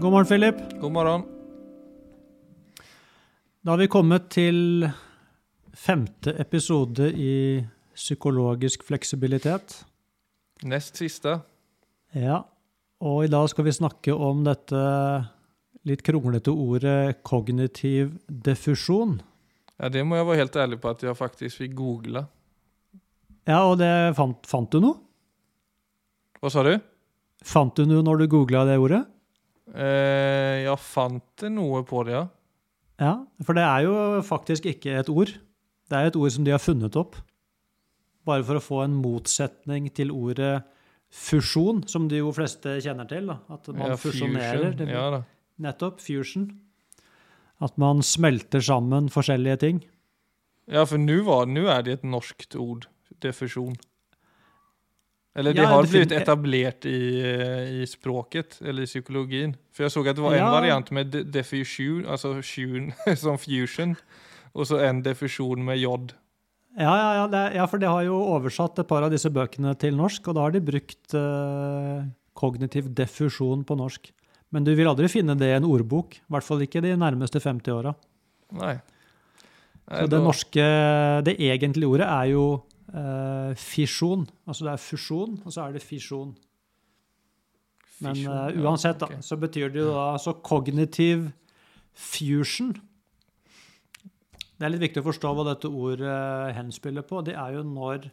God morgen, Philip. God morgen. Da har vi kommet til femte episode i Psykologisk fleksibilitet. Nest siste. Ja, og i dag skal vi snakke om dette litt kronglete ordet kognitiv diffusjon. Ja, det må jeg være helt ærlig på at jeg faktisk fikk google. Ja, og det fant, fant du noe? Hva sa du? Fant du noe når du googla det ordet? Eh, jeg fant noe på det, ja. Ja, for det er jo faktisk ikke et ord. Det er et ord som de har funnet opp. Bare for å få en motsetning til ordet fusjon, som de jo fleste kjenner til. Da. At man ja fusjonerer. Ja, da. Nettopp. Fusion. At man smelter sammen forskjellige ting. ja for nå er det et norskt ord. Diffusjon. Eller det Ja, har blitt blivit etablert i, eh, i språket, eller i psykologin. For jeg så at det var en Ja. variant med de- diffusion, altså fusion, som fusion, og så en diffusjon med jod. Ja, ja, ja, det, ja, for det har jo oversatt et par av disse bøkene til norsk, og da har de brukt eh, kognitiv diffusjon på norsk. Men du vil aldri finne det i en ordbok, i hvert fall ikke de nærmeste 50 åra. Så det norske, det egentlige ordet er jo fisjon. Altså det er fusjon, og så er det fisjon. Men eh, uansett, da, så betyr det jo da altså kognitiv fusion. Det er litt viktig å forstå hva dette ordet eh, henspiller på. Det er jo når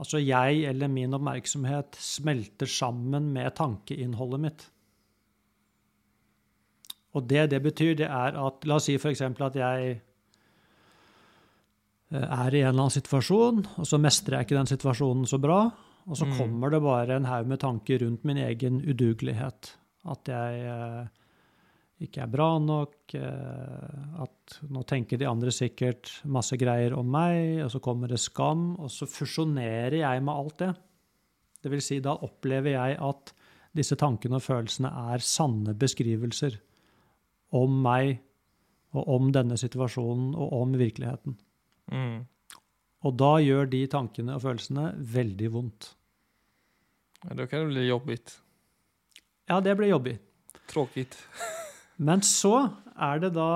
altså jeg eller min oppmerksomhet smelter sammen med tankeinnholdet mitt. Og det det betyr, det er at La oss si f.eks. at jeg eh, er i en eller annen situasjon, og så mestrer jeg ikke den situasjonen så bra. Og så Mm. kommer det bare en haug med tanker rundt min egen udugelighet. At jeg eh, ikke er bra nok, eh, at nå tenker de andre sikkert masse greier om meg, og så kommer det skam, og så fusjonerer jeg med alt det. Det vil si, da opplever jeg at disse tankene og følelsene er sanne beskrivelser om meg og om denne situasjonen og om virkeligheten. Mm. Og da gjør de tankene og følelsene veldig vondt. Ja, da kan det bli jobbigt. Ja, det blir jobbig. Tråkigt. Men så er det da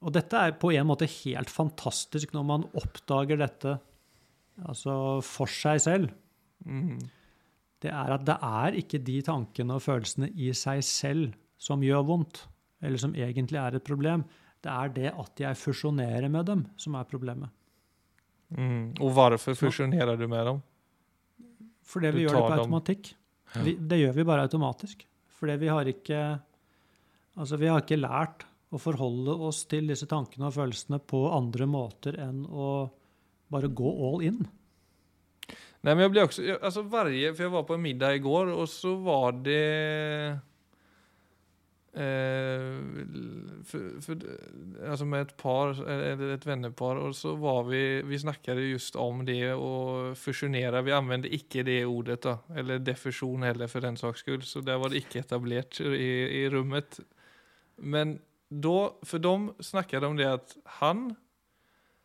Og dette er på en måte helt fantastisk når man oppdager dette altså for seg selv. Mm. Det er at det er ikke de tankene og følelsene i seg selv som gjør vondt, eller som egentlig er et problem. Det er det at jeg fusjonerer med dem, som er problemet. Mm. Og hvorfor fusjonerer du med dem? Fordi vi gjør det på automatikk. Ja. Vi, det gjør vi bare automatisk. Fordi vi har ikke Altså, vi har ikke lært å forholde oss til disse tankene og følelsene på andre måter enn å bare gå all in. Nei, men jeg ble også, jeg, altså varje, for jeg var på en middag i går, og så var det eh, for, för, alltså med et par, eller vennepar, og så var vi, vi snakket just om det å fusjonere. vi anvendte ikke det ordet da. eller defusjon heller for den saks skull, så der var det ikke etablert i, i rummet. Men da For de snakket om det at han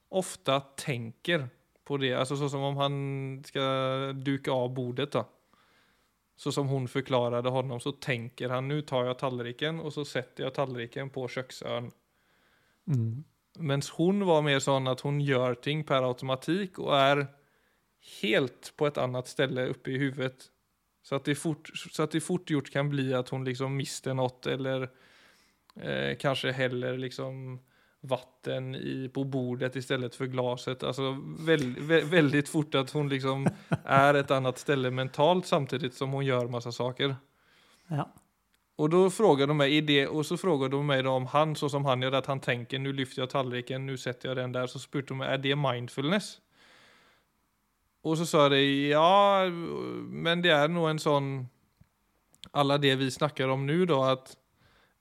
ofte tenker på det, Altså sånn som om han skal duke av bordet då. Så som hon förklarade honom så tänker han nu tar jag tallriken och så sätter jag tallriken på köksön. Mm. Mens hun var mer sånn at hun gjør ting per automatik og er helt på et annet sted oppe i huvudet. Så att det fort, så at det fort gjort kan bli at hun liksom mister noe, eller eh, kanskje heller liksom vatten i, på bordet istället för glaset. Alltså vä, väldigt fort att hon liksom är ett annat ställe mentalt samtidigt som hon gör massa saker. Ja. Och då frågar de mig i det och så frågar de mig då om han så som han gör att han tänker nu lyfter jag tallriken, nu sätter jag den där så spurte de mig är det mindfulness? Och så sa de, ja, men det är nog en sån alla det vi snackar om nu då att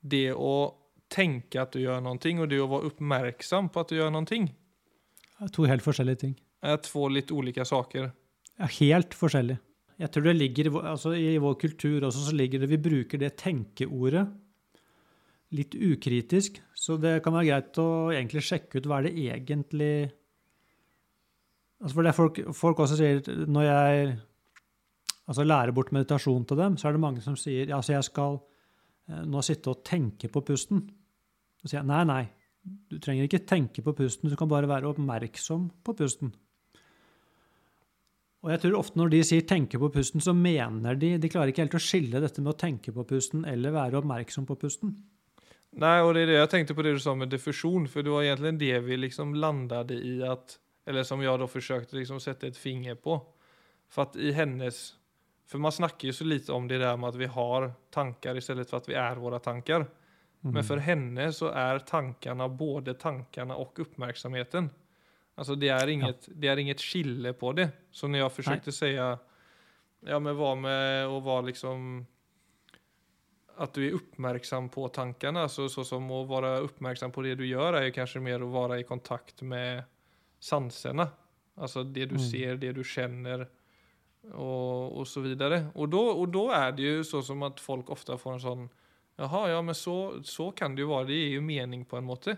det att tänka at du gjør noe, og det å være oppmerksom på at du gjør noe. To helt forskjellige ting. Er to litt ulike saker. Ja, helt forskjellig. Jeg tror det ligger altså i vår kultur også, så ligger det Vi bruker det tenkeordet litt ukritisk. Så det kan være greit å egentlig sjekke ut hva er det egentlig Altså for det folk, folk også sier når jeg altså lærer bort meditasjon til dem, så er det mange som sier altså jeg skal eh, nå sitte og tenke på pusten. Så sier jeg nei, nei, du trenger ikke tenke på pusten, du kan bare være oppmerksom på pusten. Og jeg tror ofte når de sier 'tenke på pusten', så mener de De klarer ikke helt å skille dette med å tenke på pusten eller være oppmerksom på pusten. Nei, og det er det jeg tenkte på det du sa med diffusjon, for det var egentlig det vi liksom landet i at Eller som jeg da forsøkte liksom sette et finger på. For at i hennes For man snakker jo så lite om det der med at vi har tanker i for at vi er våre tanker. Mhm. Men for henne så er tankene både tankene og oppmerksomheten. Alltså det er inget, det er inget skille på det. Så når jeg forsøkte å si ja men hva med å være liksom, At du er oppmerksom på tankene. så, så som å være oppmerksom på det du gjør, er jo kanskje mer å være i kontakt med sanserna. Altså det du mm. ser, det du kjenner. Og, og så videre. Og da er det jo så som at folk ofte får en sån, jaha, ja men så, så kan det jo være. det gir jo mening på en måte.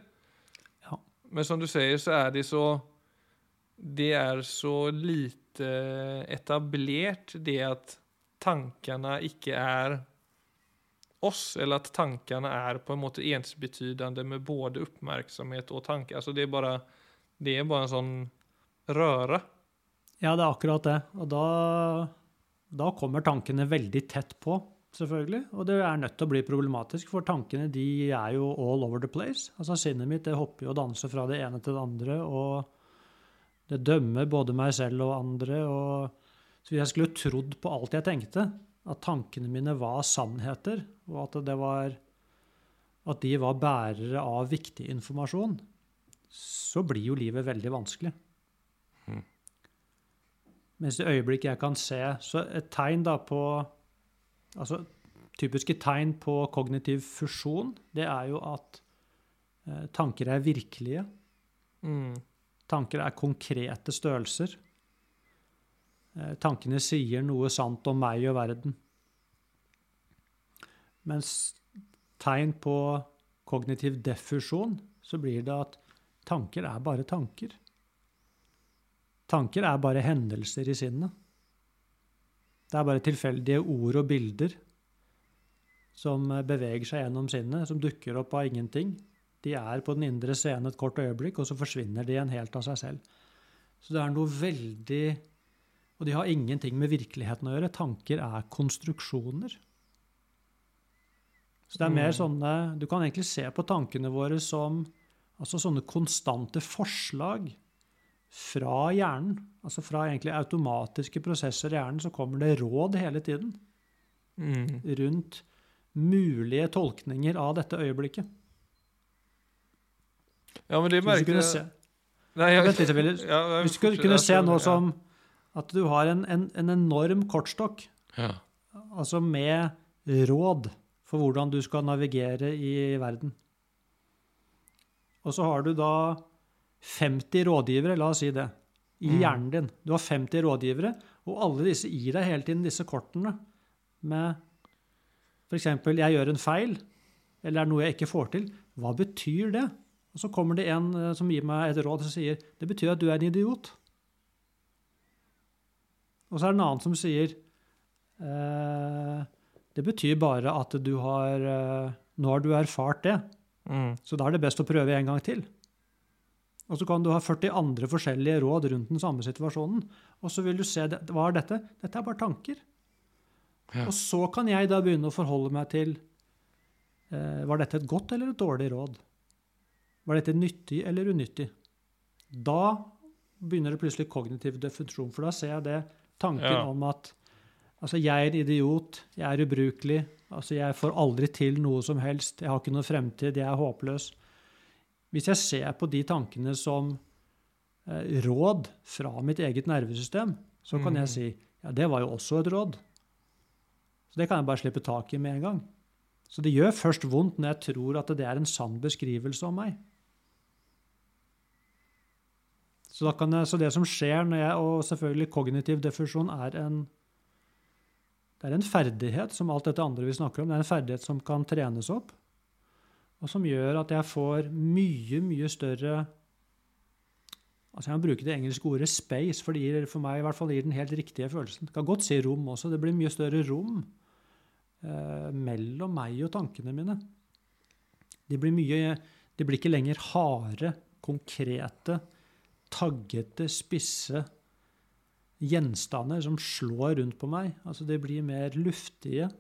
Ja. Men som du sier, så er det så, det er så lite etablert det at tankene ikke er oss, eller at tankene er på en måte ensbetydende med både oppmerksomhet og tanke. Altså det er bare, det er bare en sånn røre. Ja, det er akkurat det. Og da, da kommer tankene veldig tett på, selvfølgelig. Og det er nødt til å bli problematisk, for tankene de er jo all over the place. Altså Sinnet mitt det hopper jo og danser fra det ene til det andre. og det dømmer både meg selv og andre. Og, så jeg skulle trodd på alt jeg tenkte, at tankene mine var sannheter, og at, det var, at de var bærere av viktig informasjon, så blir jo livet veldig vanskelig. Mm. Mens i øyeblikket jeg kan se Så et tegn da på Altså typiske tegn på kognitiv fusjon, det er jo at eh, tanker er virkelige. Mm. Tanker er konkrete størrelser. Eh, tankene sier noe sant om meg og verden. Mens tegn på kognitiv defusjon, så blir det at tanker er bare tanker. Tanker er bare hendelser i sinnet. Det er bare tilfeldige ord og bilder som beveger seg gjennom sinnet, som dukker opp av ingenting. De er på den indre scene et kort øyeblikk, og så forsvinner de igjen helt av seg selv. Så det er noe veldig Og de har ingenting med virkeligheten å gjøre. Tanker er konstruksjoner. Så det er mer mm. sånne Du kan egentlig se på tankene våre som altså sånne konstante forslag fra hjernen. Altså fra egentlig automatiske prosesser i hjernen så kommer det råd hele tiden mm. rundt mulige tolkninger av dette øyeblikket. Ja, men det merker jeg Nei, jeg, Vent litt, Willis. Ja, Hvis du kunne se noe som at du har en, en, en enorm kortstokk, ja. altså med råd for hvordan du skal navigere i verden. Og så har du da 50 rådgivere, la oss si det, i mm. hjernen din. Du har 50 rådgivere, og alle disse gir deg hele tiden disse kortene med f.eks.: Jeg gjør en feil, eller er det noe jeg ikke får til. Hva betyr det? Og så kommer det en eh, som gir meg et råd som sier det betyr at du er en idiot. Og så er det en annen som sier eh, det betyr bare at du har eh, Nå har du erfart det, mm. så da er det best å prøve en gang til. Og så kan du ha 40 andre forskjellige råd rundt den samme situasjonen. Og så vil du se hva er dette? Dette er bare tanker. Ja. Og så kan jeg da begynne å forholde meg til eh, Var dette et godt eller et dårlig råd? Var dette nyttig eller unyttig? Da begynner det plutselig kognitiv definisjon, for da ser jeg det tanken ja. om at altså, jeg er en idiot, jeg er ubrukelig, altså, jeg får aldri til noe som helst, jeg har ikke noe fremtid, jeg er håpløs. Hvis jeg ser på de tankene som eh, råd fra mitt eget nervesystem, så kan mm. jeg si ja, det var jo også et råd. Så det kan jeg bare slippe tak i med en gang. Så det gjør først vondt når jeg tror at det er en sann beskrivelse om meg. Så, jeg, så, det som skjer når jeg, og selvfølgelig kognitiv defusjon, er en, det er en ferdighet, som alt dette andre vi snakker om. Det er en ferdighet som kan trenes opp, og som gjør at jeg får mye, mye større Altså Jeg må bruke det engelske ordet 'space', for det gir for meg i hvert fall gir den helt riktige følelsen. Jeg kan godt si rom også. Det blir mye større rom eh, mellom meg og tankene mine. De blir, mye, de blir ikke lenger harde, konkrete, taggete, spisse gjenstander som slår rundt på meg. Altså De blir mer luftige.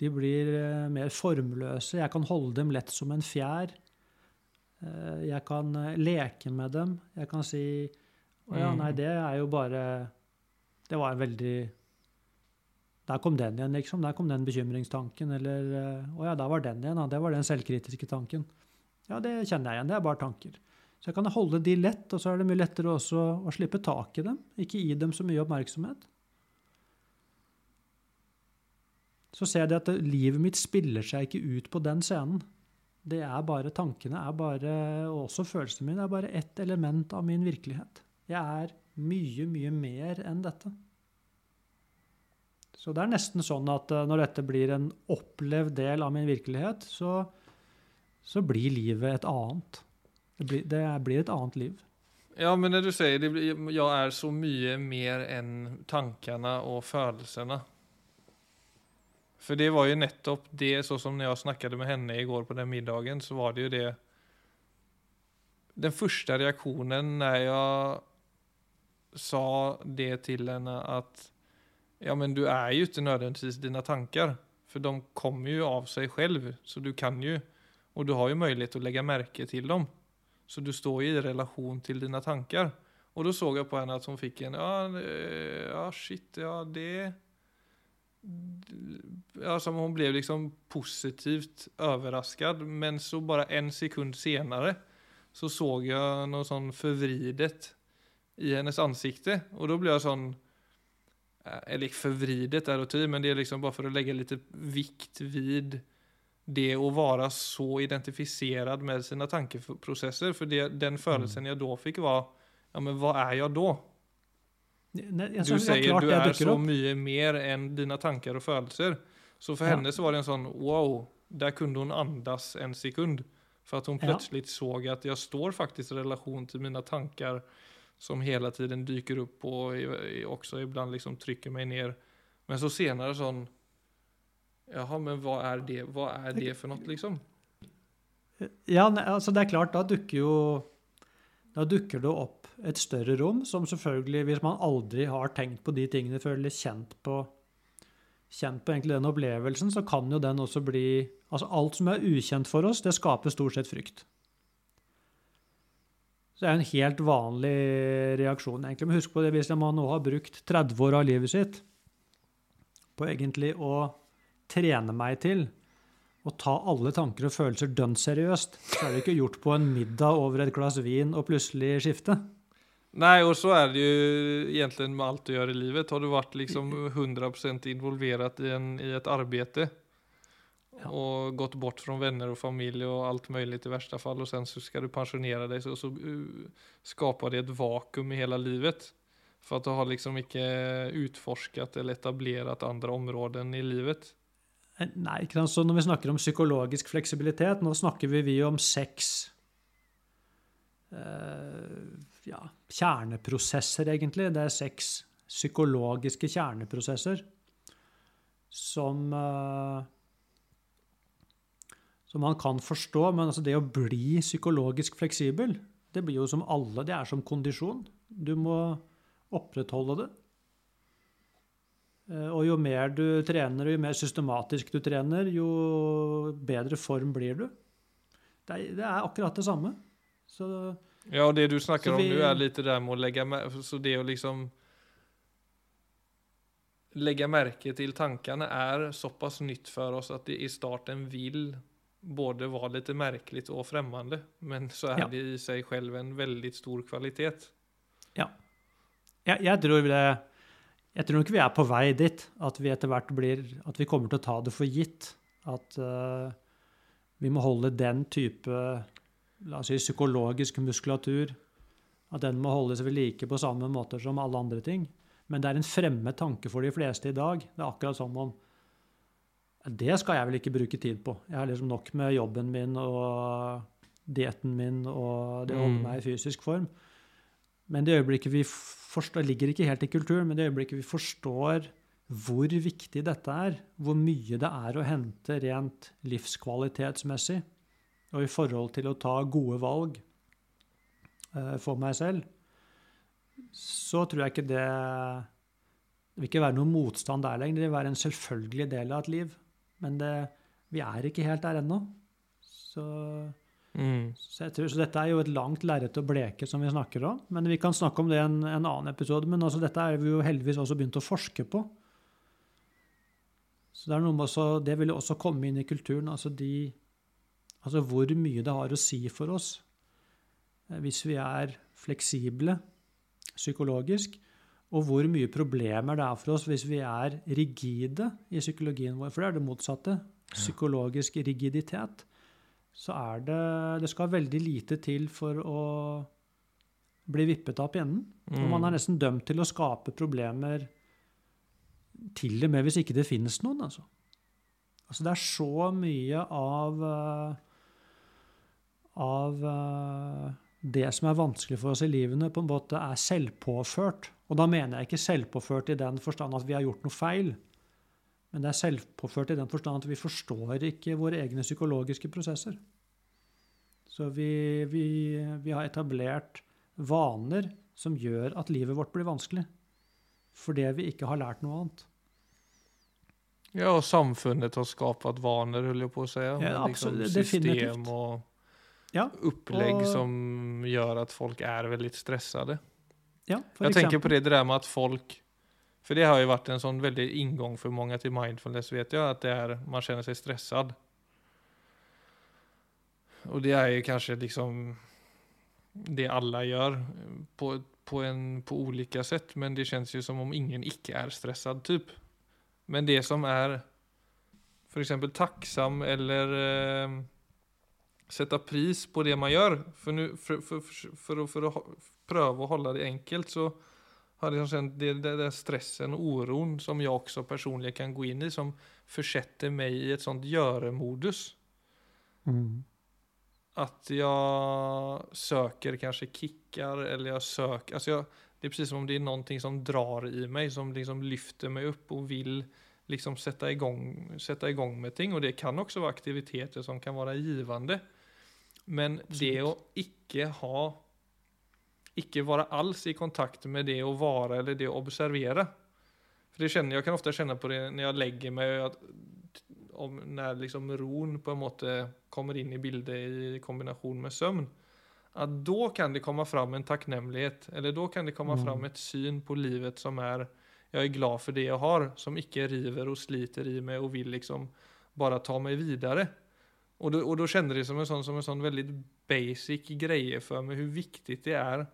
De blir eh, mer formløse. Jeg kan holde dem lett som en fjær. Eh, jeg kan eh, leke med dem. Jeg kan si Å ja, nei, det er jo bare Det var en veldig Der kom den igjen, liksom. Der kom den bekymringstanken. Eller Å ja, der var den igjen. Ja. Det var den selvkritiske tanken. Ja, det kjenner jeg igjen. Det er bare tanker. Så jeg kan holde de lett, og så er det mye lettere også å slippe tak i dem. Ikke gi dem så mye oppmerksomhet. Så ser jeg at livet mitt spiller seg ikke ut på den scenen. Det er bare tankene, er bare, og også følelsene mine, er bare ett element av min virkelighet. Jeg er mye, mye mer enn dette. Så det er nesten sånn at eh, når dette blir en opplevd del av min virkelighet, så, så blir livet et annet. Det blir, det blir, et annet liv. Ja, men når du sier det blir, 'jeg er så mye mer enn tankene og følelsene' For det var jo nettopp det, så som når jeg snakket med henne i går på den middagen, så var det jo det Den første reaksjonen når jeg sa det til henne at Ja, men du er jo ikke nødvendigvis dine tanker. For de kommer jo av seg selv, så du kan jo Og du har jo mulighet til å legge merke til dem. Så du står i relasjon til dine tanker. Og da så jeg på henne at hun fikk en Ja, ja shit, ja, det altså Hun ble liksom positivt overrasket, men så bare en sekund senere så så jeg noe sånn forvridet i hennes ansikte. Og da ble jeg sånn Eller ikke forvridet, er det men det er liksom bare for å legge litt vikt vid det å være så identifisert med sine tankeprosesser. For det, den følelsen jeg da fikk, var Ja, men hva er jeg da? Ne, du sier du er så mye mer enn dine tanker og følelser. Så for ja. henne så var det en sånn wow, der kunne hun andas en sekund. For at hun plutselig ja. så at jeg står faktisk i relasjon til mine tanker som hele tiden dyker opp og også iblant liksom trykker meg ned. Men så senere sånn Jaha, men hva er det, hva er det for noe, liksom? Ja, altså det er klart, da dukker jo Da dukker det opp et større rom, som selvfølgelig, hvis man aldri har tenkt på de tingene før, eller kjent på, kjent på egentlig den opplevelsen, så kan jo den også bli Altså alt som er ukjent for oss, det skaper stort sett frykt. Så det er jo en helt vanlig reaksjon. egentlig. Men husk på det hvis man nå har brukt 30 år av livet sitt på egentlig å trene meg til å ta alle tanker og følelser dønn seriøst, så er det ikke gjort på en middag over et glass vin og plutselig skifte. Nei, og så er det jo egentlig med alt du gjør i livet. Har du vært liksom 100 involvert i, en, i et arbeid ja. og gått bort fra venner og familie og alt mulig i verste fall, og sen så skal du pensjonere deg, så, så uh, skaper det et vakuum i hele livet. For at du har liksom ikke utforsket eller etablert andre områder i livet. Eh, nei, ikke sant? Så når vi snakker om psykologisk fleksibilitet, nå snakker vi, vi om seks uh, ja, kjerneprosesser, egentlig. Det er seks psykologiske kjerneprosesser som uh, som man kan forstå. Men altså det å bli psykologisk fleksibel, det blir jo som alle. Det er som kondisjon. Du må opprettholde det. Uh, og jo mer du trener, og jo mer systematisk du trener, jo bedre form blir du. Det er, det er akkurat det samme. Så ja, og det du snakker så om nå, er litt det der med å legge merke Så det å liksom Legge merke til tankene er såpass nytt for oss at det i starten vil både være litt merkelig og fremmede, men så er ja. det i seg selv en veldig stor kvalitet. Ja. Jeg, jeg tror det jeg tror nok vi er på vei dit, at vi etter hvert blir At vi kommer til å ta det for gitt. At uh, vi må holde den type la oss si, psykologisk muskulatur, at den må holdes ved like på samme måte som alle andre ting. Men det er en fremmed tanke for de fleste i dag. Det er akkurat som om Det skal jeg vel ikke bruke tid på. Jeg har liksom nok med jobben min og dietten min og det å holde mm. meg i fysisk form. Men det øyeblikket vi forstår, ligger ikke helt i kulturen, men det øyeblikket vi forstår hvor viktig dette er, hvor mye det er å hente rent livskvalitetsmessig, og i forhold til å ta gode valg eh, for meg selv, så tror jeg ikke det Det vil ikke være noen motstand der lenger. Det vil være en selvfølgelig del av et liv. Men det, vi er ikke helt der ennå. Så Mm. så, jeg tror, så dette er jo et langt lerret å bleke, som vi snakker om. Men vi kan snakke om det i en, en annen episode. Men altså, dette er vi jo heldigvis også begynt å forske på. Så det, er noe med også, det vil også komme inn i kulturen. Altså, de, altså hvor mye det har å si for oss eh, hvis vi er fleksible psykologisk, og hvor mye problemer det er for oss hvis vi er rigide i psykologien vår. For det er det motsatte. Psykologisk rigiditet så er det Det skal veldig lite til for å bli vippet av pinnen. Og man er nesten dømt til å skape problemer til og med hvis ikke det finnes noen. Altså, altså det er så mye av eh, av eh, det som er vanskelig for oss i livene, på en måte er selvpåført. Og da mener jeg ikke selvpåført i den forstand at vi har gjort noe feil. Men det er selvpåført i den forstand at vi forstår ikke våre egne psykologiske prosesser. Så vi, vi, vi har etablert vaner som gjør at livet vårt blir vanskelig. Fordi vi ikke har lært noe annet. Ja, og samfunnet har skapat vaner, holder jeg på å si. Ja, absolutt, absolut, system definitivt. och Ja, upplägg och- som gör att folk är väldigt stressade. ja for Jag tänker på det, det där med att folk, för det har ju varit en sån väldig ingång för många till mindfulness vet jag, att det är, man känner sig stressad. Och det är ju kanske liksom det alla gör på, på, en, på olika sätt, men det känns ju som om ingen icke är stressad typ. Men det som är för exempel tacksam eller eh, sätta pris på det man gör, för, nu, för, för, för, för, att- för att ha- pröva att hålla det enkelt så har jag kjent känt det, det där stressen och oron som jag också personligen kan gå in i som försätter mig i ett sånt göre-modus. Mm. Att jag söker kanske kickar eller jag söker, alltså jag, det är precis som om det är någonting som drar i mig som liksom lyfter mig upp och vill liksom sätta igång, sätta igång med ting och det kan också vara aktiviteter som kan vara givande. Men det å ikke ha Ikke være alls i kontakt med det å være eller det å observere. For det kjenner, Jeg kan ofte kjenne på det når jeg legger meg, at om når liksom ron på en måte kommer inn i bildet i kombination med søvn. At da kan det komme fram en takknemlighet, eller da kan det komme Mm. fram et syn på livet som är jag är glad för det jag har som ikke river og sliter i meg og vil liksom bare ta meg videre. Og da och då kände det som en sånn, som en sån väldigt basic greie for meg hvor viktig det er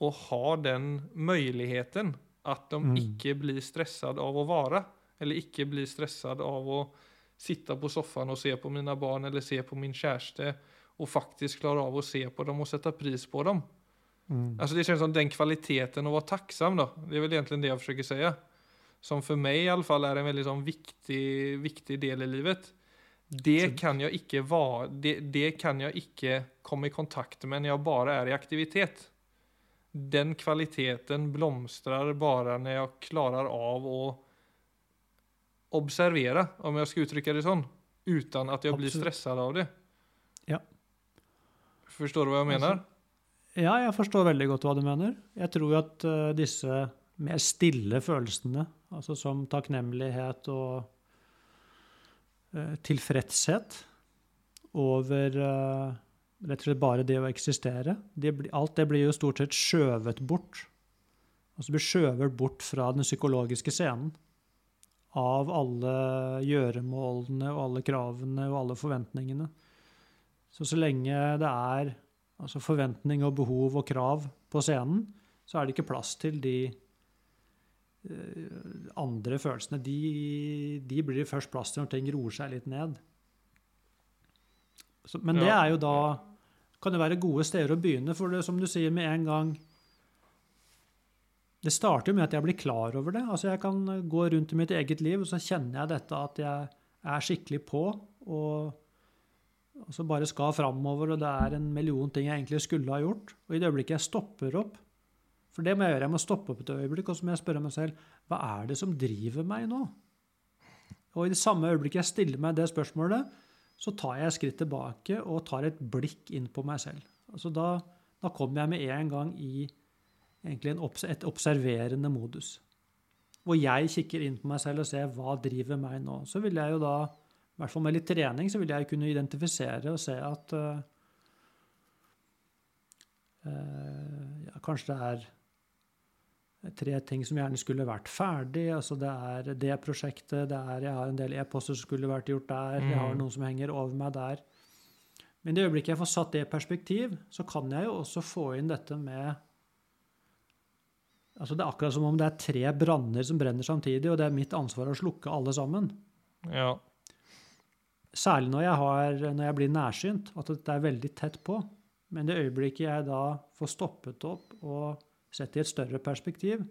å ha den möjligheten at de Mm. icke blir stresset av å være, eller ikke blir stresset av å sitte på soffan og se på mine barn eller se på min kjæreste og faktisk klare av å se på dem og sette pris på dem. Mm. Alltså det känns som den kvaliteten att vara tacksam då. Det är väl egentligen det jag försöker säga. Som för mig i alla fall är en väldigt sån viktig, viktig del i livet. Det Så- kan jag icke vara, det, det kan jag icke komma i kontakt med när jag bara är i aktivitet. Den kvaliteten blomstrar bara när jag klarar av att observera, om jag ska uttrycka det så. Utan att jag blir Absolut. stressad av det. Ja. Förstår du vad jag menar? Altså, Ja, jeg forstår veldig godt hva du mener. Jeg tror at eh, disse mer stille følelsene, altså som takknemlighet og eh, tilfredshet over eh, rett og slett bare det å eksistere, det alt det blir jo stort sett skjøvet bort. Altså blir skjøvet bort fra den psykologiske scenen. Av alle gjøremålene og alle kravene og alle forventningene. Så så lenge det er altså forventning og behov og krav på scenen, så er det ikke plass til de eh, andre følelsene. De, de blir det først plass til når ting roer seg litt ned. Så, men det er jo da kan det være gode steder å begynne, for det, som du sier med en gang Det starter jo med at jeg blir klar over det. Altså Jeg kan gå rundt i mitt eget liv, og så kjenner jeg dette at jeg er skikkelig på. og altså bare skal framover, og det er en million ting jeg egentlig skulle ha gjort. Og i det øyeblikket jeg stopper opp For det må jeg gjøre. Jeg må stoppe opp et øyeblikk og så må jeg spørre meg selv hva er det som driver meg nå? Og i det samme øyeblikket jeg stiller meg det spørsmålet, så tar jeg et skritt tilbake og tar et blikk inn på meg selv. Altså da, da kommer jeg med en gang i egentlig en, et observerende modus. Hvor jeg kikker inn på meg selv og ser hva driver meg nå. Så vil jeg jo da, i hvert fall med litt trening, så vil jeg kunne identifisere og se at uh, ja, kanskje det er tre ting som gjerne skulle vært ferdig. altså Det er det prosjektet, det er, jeg har en del e-poster som skulle vært gjort der, jeg har mm. noen som henger over meg der. Men i det øyeblikket jeg får satt det i perspektiv, så kan jeg jo også få inn dette med altså Det er akkurat som om det er tre branner som brenner samtidig, og det er mitt ansvar å slukke alle sammen. Ja. Særlig når jeg, har, når jeg blir nærsynt, at det er veldig tett på. Men det øyeblikket jeg da får stoppet opp og Sett i et større perspektiv,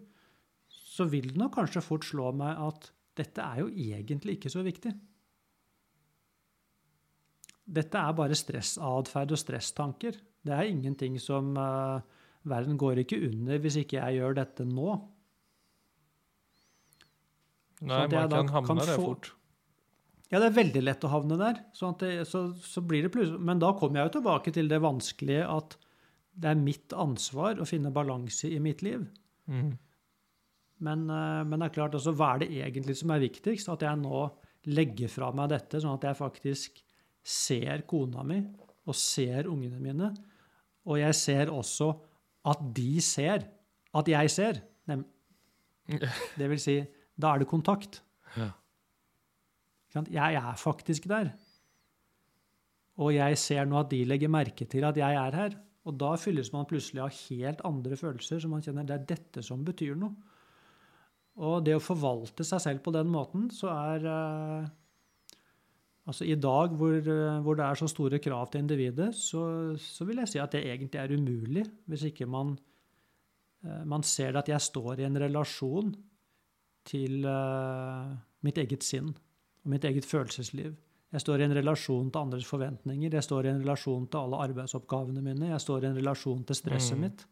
så vil det nok kanskje fort slå meg at dette er jo egentlig ikke så viktig. Dette er bare stressatferd og stresstanker. Det er ingenting som uh, Verden går ikke under hvis ikke jeg gjør dette nå. Nei, man kan havne kan der fort. Ja, det er veldig lett å havne der. Det, så, så blir det plutselig, men da kommer jeg jo tilbake til det vanskelige at det er mitt ansvar å finne balanse i mitt liv. Mm. Men, eh, men, det er klart, altså, hva er det egentlig som er viktigst? At jeg nå legger fra meg dette, sånn at jeg faktisk ser kona mi og ser ungene mine. Og jeg ser også at de ser at jeg ser. Det vil si, da er det kontakt. Ja. Jeg er faktisk der. Og jeg ser nå at de legger merke til at jeg er her. Og da fylles man plutselig av helt andre følelser, så man kjenner det er dette som betyr noe. Og det å forvalte seg selv på den måten, så er eh, Altså I dag hvor, eh, hvor, det er så store krav til individet, så, så, vil jeg si at det egentlig er umulig hvis ikke man, eh, man ser at jeg står i en relasjon til mitt eget sinn og mitt eget følelsesliv. Jeg står i en relasjon til andres forventninger. Jeg står i en relasjon til alle arbeidsoppgavene mine. Jeg står i en relasjon til stresset mm. mitt.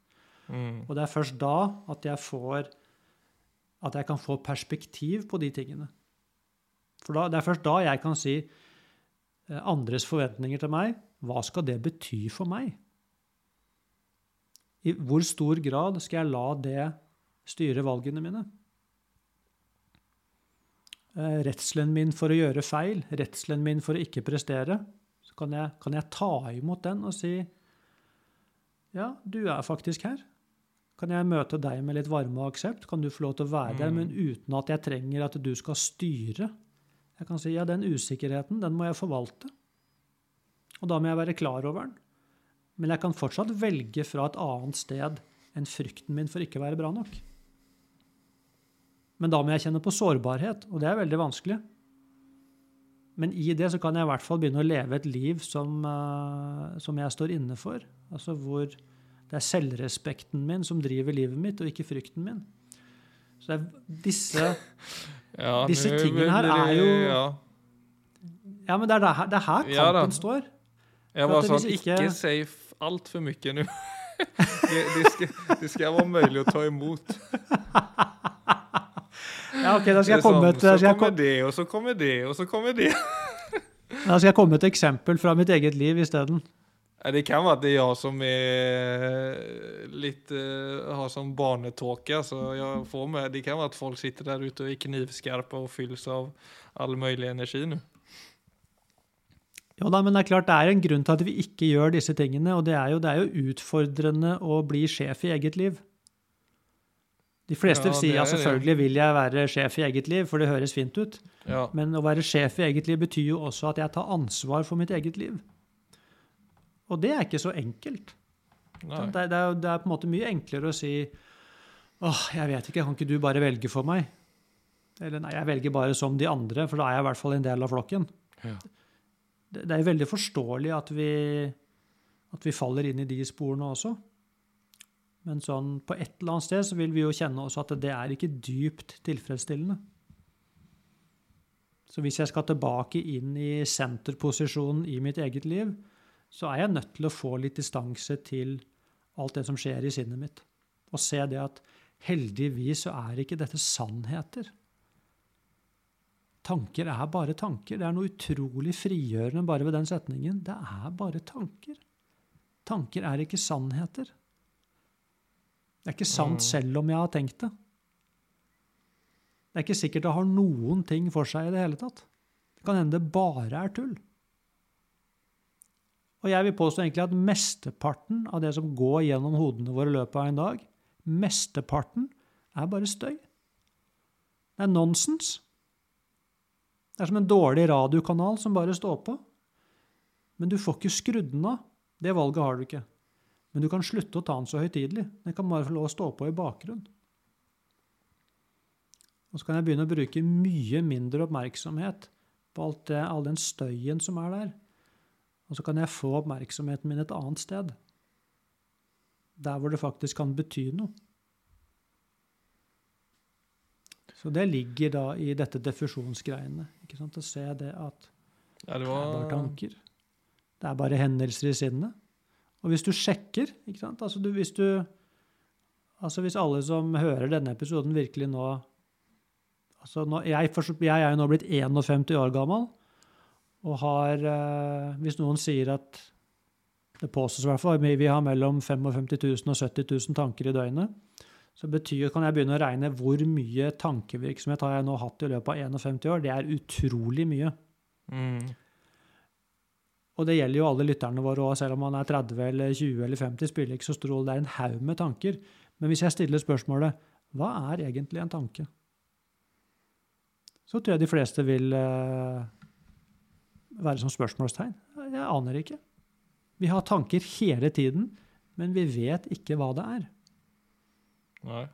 Mm. Og det er først da at jeg får At jeg kan få perspektiv på de tingene. For da, det er først da jeg kan si eh, andres forventninger til meg. Hva skal det bety for meg? I hvor stor grad skal jeg la det styre valgene mine? Eh, redselen min for å gjøre feil, redselen min for å ikke prestere, så kan jeg, kan jeg ta imot den og si ja, du er faktisk her. Kan jeg møte deg med litt varme og aksept? Kan du få lov til å være der, men mm. uten at jeg trenger at du skal styre? Jeg kan si ja, den usikkerheten, den må jeg forvalte. Og da må jeg være klar over den. Men jeg kan fortsatt velge fra et annet sted enn frykten min for ikke å være bra nok. Men da må jeg kjenne på sårbarhet, og det er veldig vanskelig. Men i det så kan jeg i hvert fall begynne å leve et liv som, uh, som jeg står inne for. Altså hvor det er selvrespekten min som driver livet mitt, og ikke frykten min. Så det er disse, ja, disse tingene her er jo ja. ja, men det er, her, det er her kampen ja, står. Jeg var sånn Ikke, ikke si altfor mye nå. det, det, skal, det skal være mulig å ta imot. Ja, ok, da skal jeg komme sånn, Så kommer det, og så kommer det, og så kommer det. Da skal jeg komme med et eksempel fra mitt eget liv isteden. Det kan være at det er jeg som er litt uh, har sånn barnetåke. Så jeg får med, det kan være at folk sitter der ute og er knivskarpe og fylles av all mulig energi nå. Jo da, men det er klart det er en grunn til at vi ikke gjør disse tingene. Og det er jo, det er jo utfordrende å bli sjef i eget liv. De fleste ja, sier ja, selvfølgelig vil jeg være sjef i eget liv, for det høres fint ut. Ja. Men å være sjef i eget liv betyr jo også at jeg tar ansvar for mitt eget liv. Og det er ikke så enkelt. Det er, det, er, det er, på en måte mye enklere å si åh, jeg vet ikke, kan ikke du bare velge for meg? Eller nei, jeg velger bare som de andre, for da er jeg i hvert fall en del av flokken. Det, det er veldig forståelig at vi, at vi faller inn i de sporene også. Men sånn, på et eller annet sted så vil vi jo kjenne også at det er ikke dypt tilfredsstillende. Så hvis jeg skal tilbake inn i senterposisjonen i mitt eget liv, så er jeg nødt til å få litt distanse til alt det som skjer i sinnet mitt. Og se det at heldigvis så er ikke dette sannheter. Tanker er bare tanker. Det er noe utrolig frigjørende bare ved den setningen. Det er bare tanker. Tanker er ikke sannheter. Det er ikke sant Mm. selv om jeg har tenkt det. Det er ikke sikkert det har noen ting for seg i det hele tatt. Det kan hende det bare er tull. Og jeg vil påstå egentlig at mesteparten av det som går gjennom hodene våre i løpet av en dag, mesteparten er bare støy. Det er nonsens. Det er som en dårlig radiokanal som bare står på. Men du får ikke skrudd den av. Det valget har du ikke. Men du kan slutte å ta den så høytidelig. Den kan bare få lov å stå på i bakgrunnen. Og så kan jeg begynne å bruke mye mindre oppmerksomhet på alt det, all den støyen som er der. Og så kan jeg få oppmerksomheten min et annet sted. Der hvor det faktisk kan bety noe. Så det ligger da i dette diffusjonsgreiene. Ikke sant? Å se det at Ja, det det er bare tanker. Det er bare hendelser i sinnet. Og hvis du sjekker ikke sant? Altså, du, hvis, du, altså hvis alle som hører denne episoden, virkelig nå altså nå, jeg, jeg er jo nå blitt 51 år gammel, og har eh, Hvis noen sier at det påstås i hvert fall vi har mellom 55 000 og 70 000 tanker i døgnet, så betyr, kan jeg begynne å regne hvor mye tankevirksomhet har jeg nå hatt i løpet av 51 år. Det er utrolig mye. mm. Og det gjelder jo alle lytterne våre òg, selv om man er 30 eller 20 eller 50, spiller ikke så stor rolle. Det er en haug med tanker. Men hvis jeg stiller spørsmålet hva er egentlig en tanke? Så tror jeg de fleste vil eh, være som spørsmålstegn. Jeg aner ikke. Vi har tanker hele tiden, men vi vet ikke hva det er. Nei.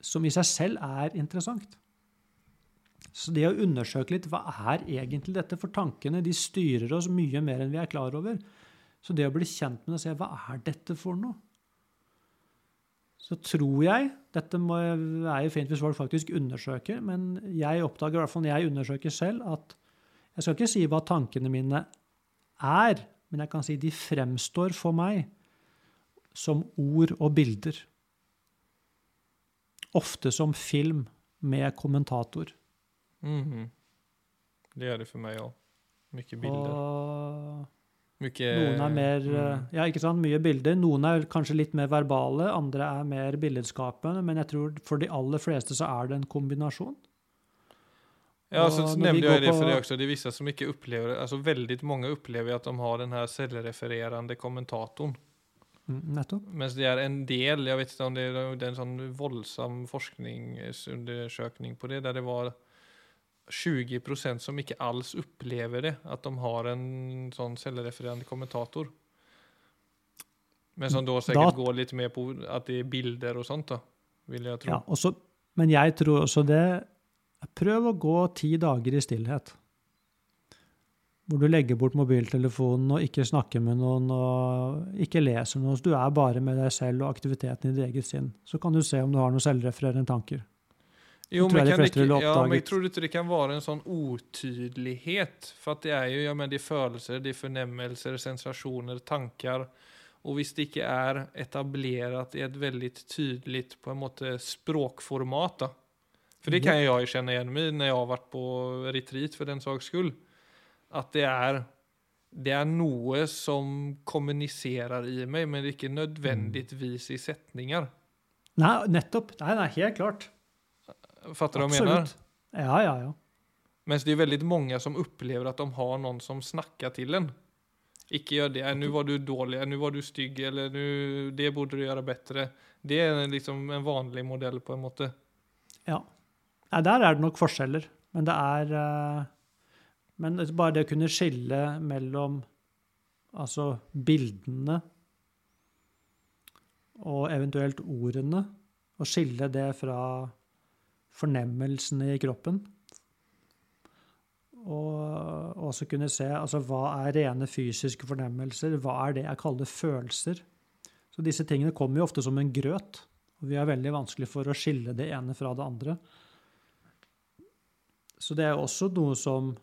Som i seg selv er interessant. Så det å undersøke litt, hva er egentlig dette? For tankene de styrer oss mye mer enn vi er klar over. Så det å bli kjent med det og se hva er dette for noe? Så tror jeg Dette må, er jo fint hvis folk faktisk undersøker, men jeg oppdager i hvert fall når jeg undersøker selv, at jeg skal ikke si hva tankene mine er, men jeg kan si de fremstår for meg som ord og bilder. Ofte som film med kommentator. Mhm. Det gjør det for meg òg. Mye bilder. Og Mye noen er mer eh, mm. Ja, ikke sant, mye bilder. Noen er kanskje litt mer verbale, andre er mer billedskapende, men jeg tror for de aller fleste så er det en kombinasjon. Ja, så nevnte jag det for deg også. Det er visse som ikke opplever det. Veldig mange opplever at att de har den her selvrefererende kommentatoren. Mm, nettopp. Mens det er en del, Jeg vet ikke om det er, det er en sånn voldsom forskningsundersøkning på det, der det var 20% som ikke alls opplever det, at de har en sånn selvrefererende kommentator. Men som da sikkert går litt mer på at det er bilder og sånt da, vil jeg tro. Ja, også, men jeg tror også det Prøv å gå ti dager i stillhet. Hvor du legger bort mobiltelefonen og ikke snakker med noen og ikke leser noe. Så du er bare med deg selv og aktiviteten i ditt eget sinn. Så kan du se om du har noen selvrefererende tanker. Jo, men, jeg kan det, ja, men tror ikke det kan være en sånn otydlighet. For att det er jo ja men det er følelser, det er fornemmelser, sensationer, tanker. Og hvis det ikke er etablert i et veldig tydligt på en måte språkformat For För det kan jeg kjenne igjen mig når jeg har vært på retreat for den saks skull. At det er, det er noe som kommuniserer i meg, men ikke nødvendigvis i setninger. Nei, nettopp. Nei, nei, helt klart. Fattar du hva jeg mener? Ja, ja, ja. Men det er veldig mange som opplever at de har noen som snakker til en. Ikke gjør det, 'Nå var du dårlig. Nå var du stygg, eller det burde du gjøre bedre.' Det er liksom en vanlig modell på en måte. Ja. ja der er det nok forskjeller. Men det er eh, Men bare det å kunne skille mellom altså bildene og eventuelt ordene, og skille det fra fornemmelsene i kroppen. Og også kunne se altså, hva er rene fysiske fornemmelser, hva er det jeg kaller følelser. Så disse tingene kommer jo ofte som en grøt, og vi er veldig vanskelig for å skille det ene fra det andre. Så det er jo også noe som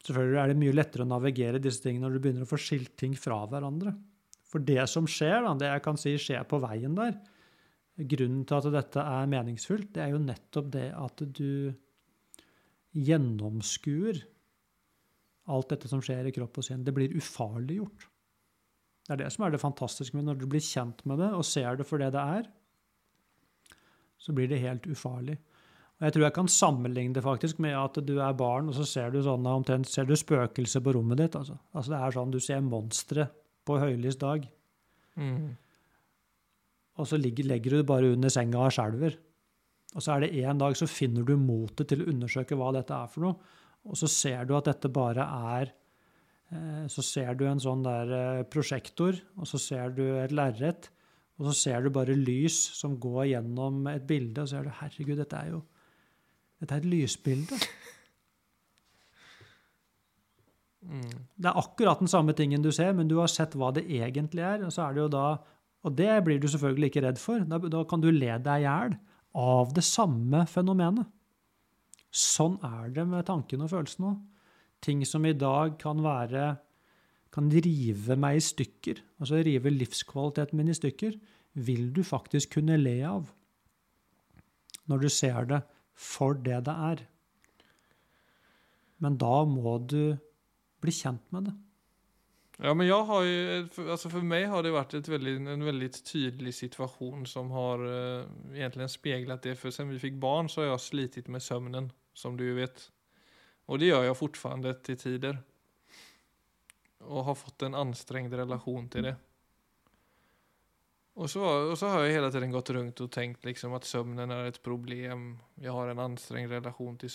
Selvfølgelig er det mye lettere å navigere disse tingene når du begynner å få skilt ting fra hverandre. For det som skjer, da, det jeg kan si skjer på veien der grunnen til at dette er meningsfullt, det er jo nettopp det at du gjennomskuer alt dette som skjer i kropp og sinn. Det blir ufarliggjort. Det er det som er det fantastiske med når du blir kjent med det og ser det for det det er, så blir det helt ufarlig. Og Jeg tror jeg kan sammenligne det faktisk med at du er barn, og så ser du sånn omtrent ser du spøkelser på rommet ditt. Altså. altså Det er sånn du ser monstre på høylys dag. Mm. Og så ligger, legger du det bare under senga og skjelver. Og så er det en dag så finner du motet til å undersøke hva dette er for noe. Og så ser du at dette bare er eh, Så ser du en sånn der eh, prosjektor, og så ser du et lerret. Og så ser du bare lys som går gjennom et bilde, og så ser du herregud, dette er jo dette er et lysbilde. Mm. Det er akkurat den samme tingen du ser, men du har sett hva det egentlig er. Og så er det jo da, og det blir du selvfølgelig ikke redd for. Da, da kan du le deg i hjel av det samme fenomenet. Sånn er det med tanken og følelsen òg. Ting som i dag kan være kan rive meg i stykker, altså rive livskvaliteten min i stykker, vil du faktisk kunne le av når du ser det for det det er. Men da må du bli kjent med det. Ja, men jeg har jo, for, altså for meg har det vært veldig, en veldig tydelig situasjon som har uh, egentlig speilet det. For siden vi fikk barn, så har jeg slitit med søvnen, som du vet. Og det gjør jeg fortsatt til tider. Og har fått en anstrengt relasjon til det. Og så, og så har jeg hele tiden gått rundt og tenkt liksom at søvnen er et problem. Jeg har en anstrengt relasjon til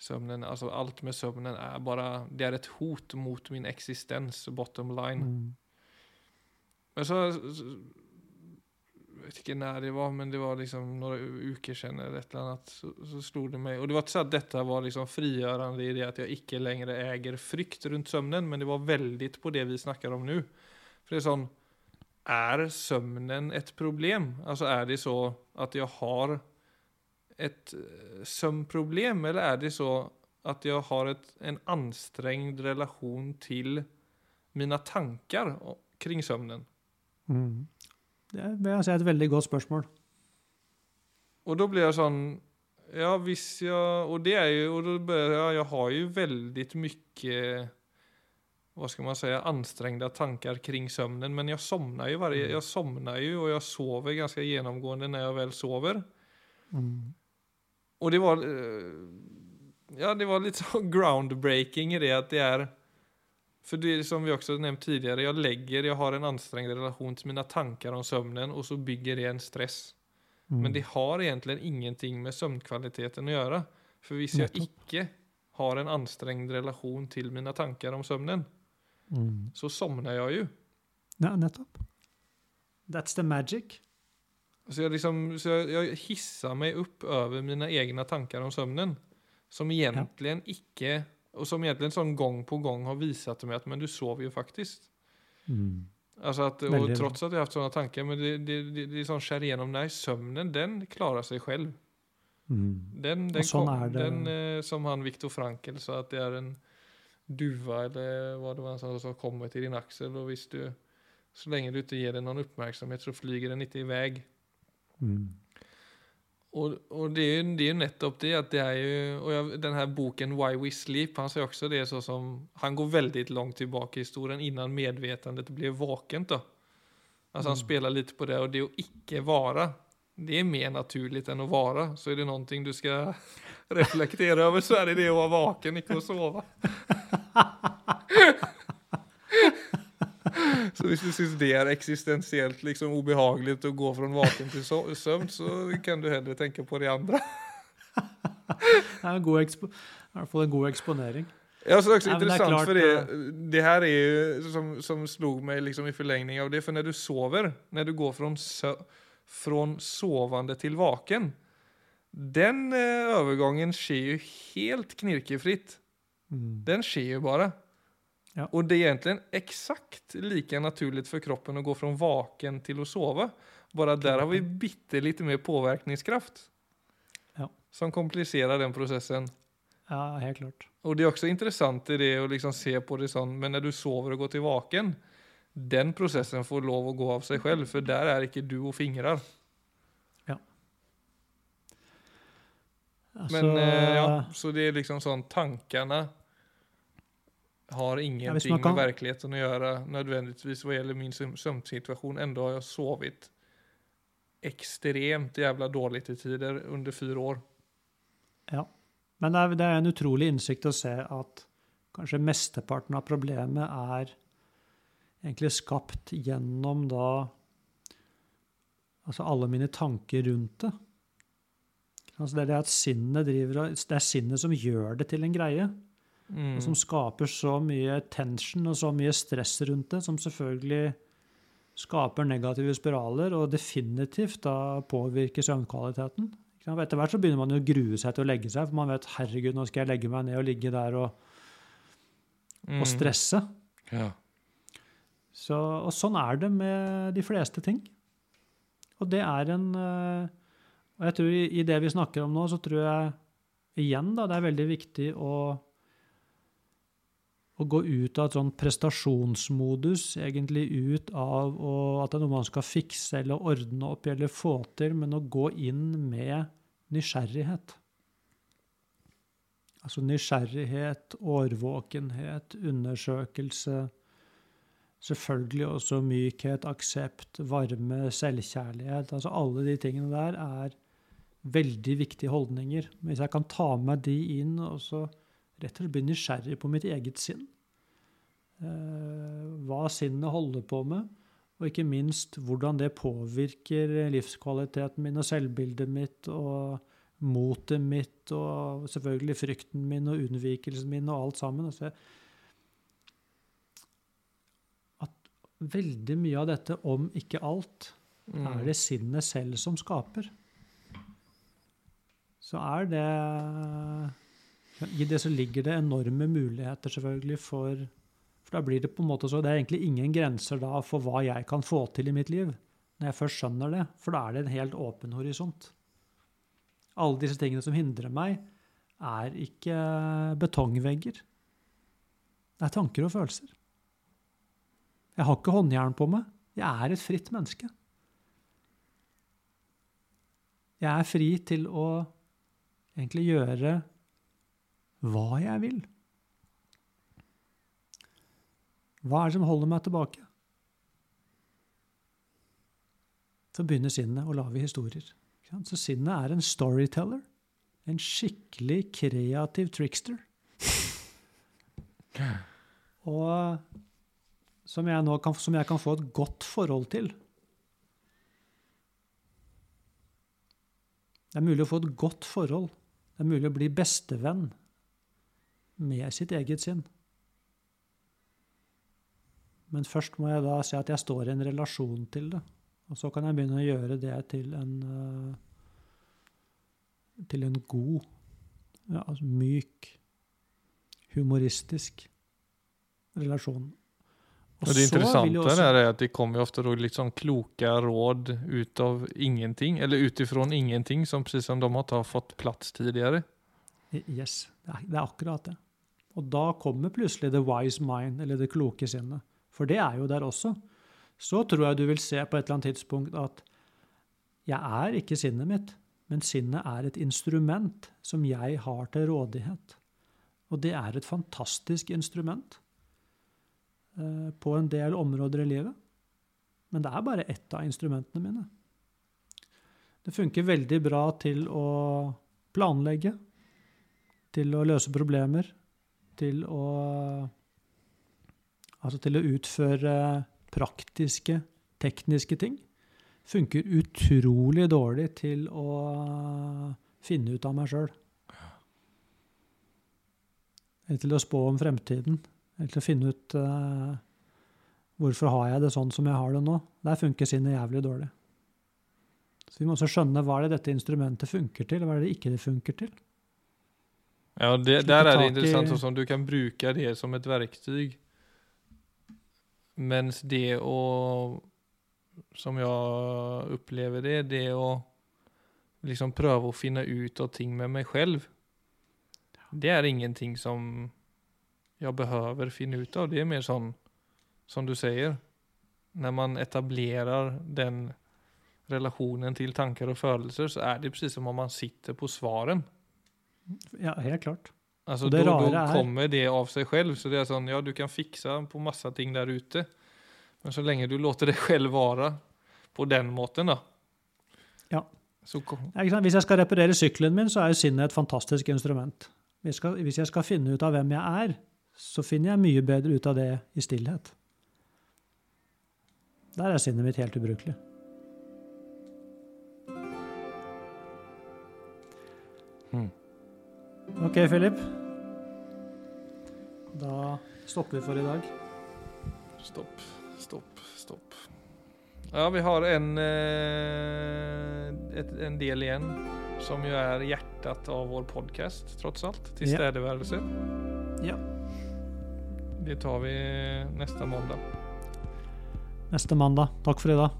søvnen altså alt med søvnen er bare det er et hot mot min existens, bottom line. Mm. Men så, så vet ikke når det var, men det var liksom noen uker siden eller et eller annet, så, så slo det meg Og det var ikke sånn at dette var liksom frigjørende i det at jeg ikke lenger eier frykt rundt søvnen, men det var veldig på det vi snakker om nå. For det er sånn Er søvnen et problem? Altså er det så at jeg har et søvnproblem, eller er det så at jeg har et, en anstrengt relasjon til mine tanker kring søvnen? Mm. Det vil jeg si er et veldig godt spørsmål. Og da blir jeg sånn Ja, hvis jeg Og det er jo og da jeg jag har jo veldig mye hva skal man si, anstrengte tanker kring søvnen, Men jeg sovner jo varje, mm. jag somnar ju och jag sover ganske gjennomgående når jeg vel sover. Mm. Och det var, eh, ja, det var litt sånn groundbreaking i det at det er For det som vi også har nevnt tidligere, jeg legger Jeg har en anstrengt relation til mine tanker om søvnen, og så bygger det en stress. Mm. Men det har egentlig ingenting med søvnkvaliteten å gjøre. For hvis jeg ikke har en anstrengt relation til mine tanker om søvnen, Mm. så sovner jeg jo. Ja, nettopp. That's the magic. Så jag, liksom, så jag, jag hissar mig upp över mina egna tankar om sömnen. Som egentligen ikke og som egentligen sånn gang på gang har visat meg at men du sover jo faktisk. Mm. Alltså att, och Väldigt trots jeg har hatt sånne tanker, men det, det, det, det sån skär igenom, nej sömnen den klarer seg selv. Mm. Den, den, sånn kom, den eh, som han Viktor Frankl sa at det er en duva eller hva det var han sa som kommer til din axel Og visst du, så lenge du ikke gir den noen oppmerksomhet, så flyger den inte iväg. Mm. Og, og det, er jo, det er jo nettopp det at det er jo Og jeg, den her boken 'Why We Sleep' Han sier også det så som Han går veldig langt tilbake i historien innan medvetandet ble vakent. da. Altså Han Mm. spiller litt på det, og det å ikke være det er mer naturlig enn å være. Så er det noe du skal reflektere over, så er det det å være vaken, ikke å sove. Så hvis du syns det er eksistensielt liksom, ubehagelig å gå fra vaken til søvn, så kan du heller tenke på de andre. Det er en god i hvert fall en god eksponering. Ja, så det er også det er interessant, klart, for det, det her er jo som, som slo meg liksom i forlengning av det, for når du sover, når du går fra sø fra sovende til vaken, den eh, overgangen skjer jo helt knirkefritt. Mm. Den skjer jo bare. Ja. Och det är egentligen exakt lika naturligt för kroppen att gå från vaken till att sova. Bara där har vi bitte lite mer påverkningskraft. Ja. Som komplicerar den processen. Ja, helt klart. Och det är också intressant i det att liksom se på det sånt, men när du sover och går till vaken, den processen får lov att gå av sig själv, för där är ikke du og fingrar. Ja. Alltså, men eh, altså- ja, så det är liksom sånn tankene har ingenting kan- med virkeligheten å gjøre nødvendigvis hva gjelder min søvnsituasjon. Enda har jeg sovet ekstremt jævla dårlig til tider under fire år. Ja. Men det er, det er en utrolig innsikt å se at kanskje mesteparten av problemet er egentlig skapt gjennom da Altså alle mine tanker rundt det. Altså det er det at sinnet driver Det er sinnet som gjør det til en greie. Mm. Og som skaper så mye tension og så mye stress rundt det, som selvfølgelig skaper negative spiraler og definitivt da påvirker søvnkvaliteten. Etter hvert så begynner man jo å grue seg til å legge seg, for man vet herregud, nå skal jeg legge meg ned og ligge der og, Mm. og stresse. Ja. Så, og sånn er det med de fleste ting. Og det er en eh, Og jeg tror i, i det vi snakker om nå, så tror jeg igjen da, det er veldig viktig å å gå ut av et sånn prestasjonsmodus, egentlig ut av å, at det er noe man skal fikse eller ordne opp eller få til, men å gå inn med nysgjerrighet. Altså nysgjerrighet, årvåkenhet, undersøkelse. Selvfølgelig også mykhet, aksept, varme, selvkjærlighet. Altså alle de tingene der er veldig viktige holdninger. Hvis jeg kan ta med de inn og så rett og slett bli nysgjerrig på mitt eget sinn, eh, hva sinnet holder på med, og ikke minst hvordan det påvirker livskvaliteten min og selvbildet mitt og motet mitt og selvfølgelig frykten min og unnvikelsen min og alt sammen. Altså, at veldig mye av dette, om ikke alt, Mm. er det sinnet selv som skaper. Så er det I det så ligger det enorme muligheter selvfølgelig for For da blir det på en måte så Det er egentlig ingen grenser da for hva jeg kan få til i mitt liv, når jeg først skjønner det. For da er det en helt åpen horisont. Alle disse tingene som hindrer meg, er ikke betongvegger. Det er tanker og følelser. Jeg har ikke håndjern på meg. Jeg er et fritt menneske. Jeg er fri til å egentlig gjøre hva jeg vil. Hva er det som holder meg tilbake? Så begynner sinnet å lage historier. Så sinnet er en storyteller. En skikkelig kreativ trickster. Og som jeg kan, som jeg kan få et godt forhold til. Det er mulig å få et godt forhold. Det er mulig å bli bestevenn med sitt eget sinn. Men først må jeg da se at jeg står i en relasjon til det. Og så kan jeg begynne å gjøre det til en eh, til en god, ja, altså myk, humoristisk relasjon. Og det interessante også- er at det kommer jo ofte litt liksom kloke råd ut av ingenting, eller utifrån ingenting, som precis som de har fått plass tidligere. Yes, det er, det er akkurat det. Og da kommer plutselig the wise mind, eller det kloke sinnet. For det er jo der også. Så tror jeg du vil se på et eller annet tidspunkt at jeg er ikke sinnet mitt, men sinnet er et instrument som jeg har til rådighet. Og det er et fantastisk instrument eh, på en del områder i livet. Men det er bare ett av instrumentene mine. Det funker veldig bra til å planlegge, til å løse problemer, til å Altså til å utføre praktiske, tekniske ting. Funker utrolig dårlig til å finne ut av meg sjøl. Eller til å spå om fremtiden. Eller til å finne ut uh, hvorfor har jeg det sånn som jeg har det nå. Der funker sinnet jævlig dårlig. Så vi må også skjønne hva er det dette instrumentet funker til, og hva er det ikke det funker til. Ja, det, der er det interessant som du kan bruke det som et verktyg. Mens det å som jeg opplever det, det å liksom prøve å finne ut av ting med meg selv, Det er ingenting som jeg behøver finne ut av. Det er mer sånn, som du sier, når man etablerer den relationen til tanker og følelser, så er det akkurat som om man sitter på svaren. Ja, helt klart. Altså, og det då, då rara kommer det av seg selv. Så det er sånn, ja du kan fikse på masse ting der ute. Men så lenge du låter det selv være på den måten da. Ja. Så kom, Ja, ikke sant? Hvis jeg skal reparere sykkelen min, så er jo sinnet et fantastisk instrument. Hvis, skal, hvis jeg skal finne ut av hvem jeg er, så finner jeg mye bedre ut av det i stillhet. Der er sinnet mitt helt ubrukelig. Hmm. OK, Philip. Da stopper vi for i dag. stopp, stopp, stopp. Ja, vi har en, eh, en del igjen som jo er hjertet av vår podcast, trots alt. Tilstedeværelse. Ja. Det tar vi neste mandag. Neste mandag. Takk for i dag.